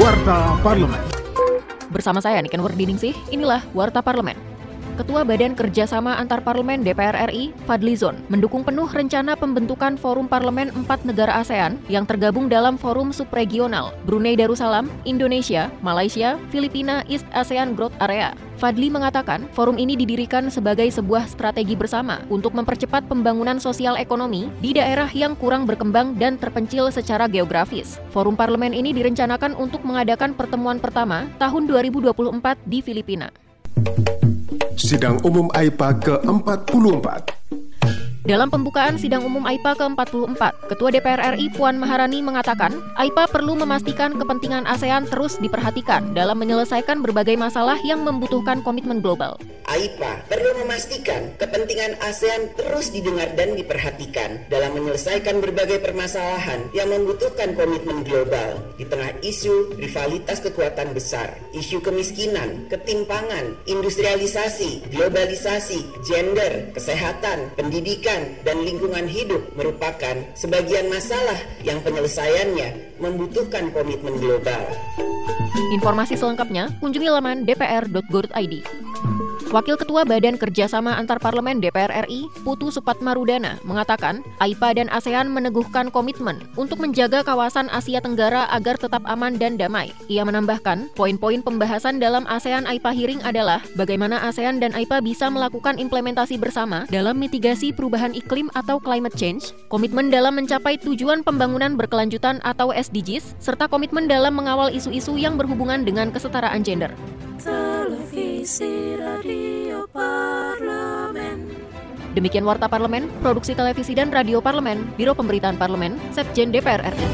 Warta Parlemen. Bersama saya Niken Wardiningsih, inilah Warta Parlemen. Ketua Badan Kerjasama Antar Parlemen DPR RI, Fadlizon, mendukung penuh rencana pembentukan Forum Parlemen empat negara ASEAN yang tergabung dalam Forum Subregional Brunei Darussalam, Indonesia, Malaysia, Filipina, East ASEAN Growth Area. Fadli mengatakan, forum ini didirikan sebagai sebuah strategi bersama untuk mempercepat pembangunan sosial ekonomi di daerah yang kurang berkembang dan terpencil secara geografis. Forum parlemen ini direncanakan untuk mengadakan pertemuan pertama tahun 2024 di Filipina. Sidang Umum AIPA ke-44 dalam pembukaan sidang umum AIPA ke-44, Ketua DPR RI Puan Maharani mengatakan, AIPA perlu memastikan kepentingan ASEAN terus diperhatikan dalam menyelesaikan berbagai masalah yang membutuhkan komitmen global. AIPA perlu memastikan kepentingan ASEAN terus didengar dan diperhatikan dalam menyelesaikan berbagai permasalahan yang membutuhkan komitmen global di tengah isu rivalitas kekuatan besar, isu kemiskinan, ketimpangan, industrialisasi, globalisasi, gender, kesehatan, pendidikan, dan lingkungan hidup merupakan sebagian masalah yang penyelesaiannya membutuhkan komitmen global. Informasi selengkapnya kunjungi laman dpr.go.id. Wakil Ketua Badan Kerjasama Antar Parlemen DPR RI, Putu Supatmarudana, mengatakan AIPA dan ASEAN meneguhkan komitmen untuk menjaga kawasan Asia Tenggara agar tetap aman dan damai. Ia menambahkan, poin-poin pembahasan dalam ASEAN AIPA Hearing adalah bagaimana ASEAN dan AIPA bisa melakukan implementasi bersama dalam mitigasi perubahan iklim atau climate change, komitmen dalam mencapai tujuan pembangunan berkelanjutan atau SDGs, serta komitmen dalam mengawal isu-isu yang berhubungan dengan kesetaraan gender. Televisi Radio Parlemen. Demikian Warta Parlemen, Produksi Televisi dan Radio Parlemen, Biro Pemberitaan Parlemen, Setjen DPR RI.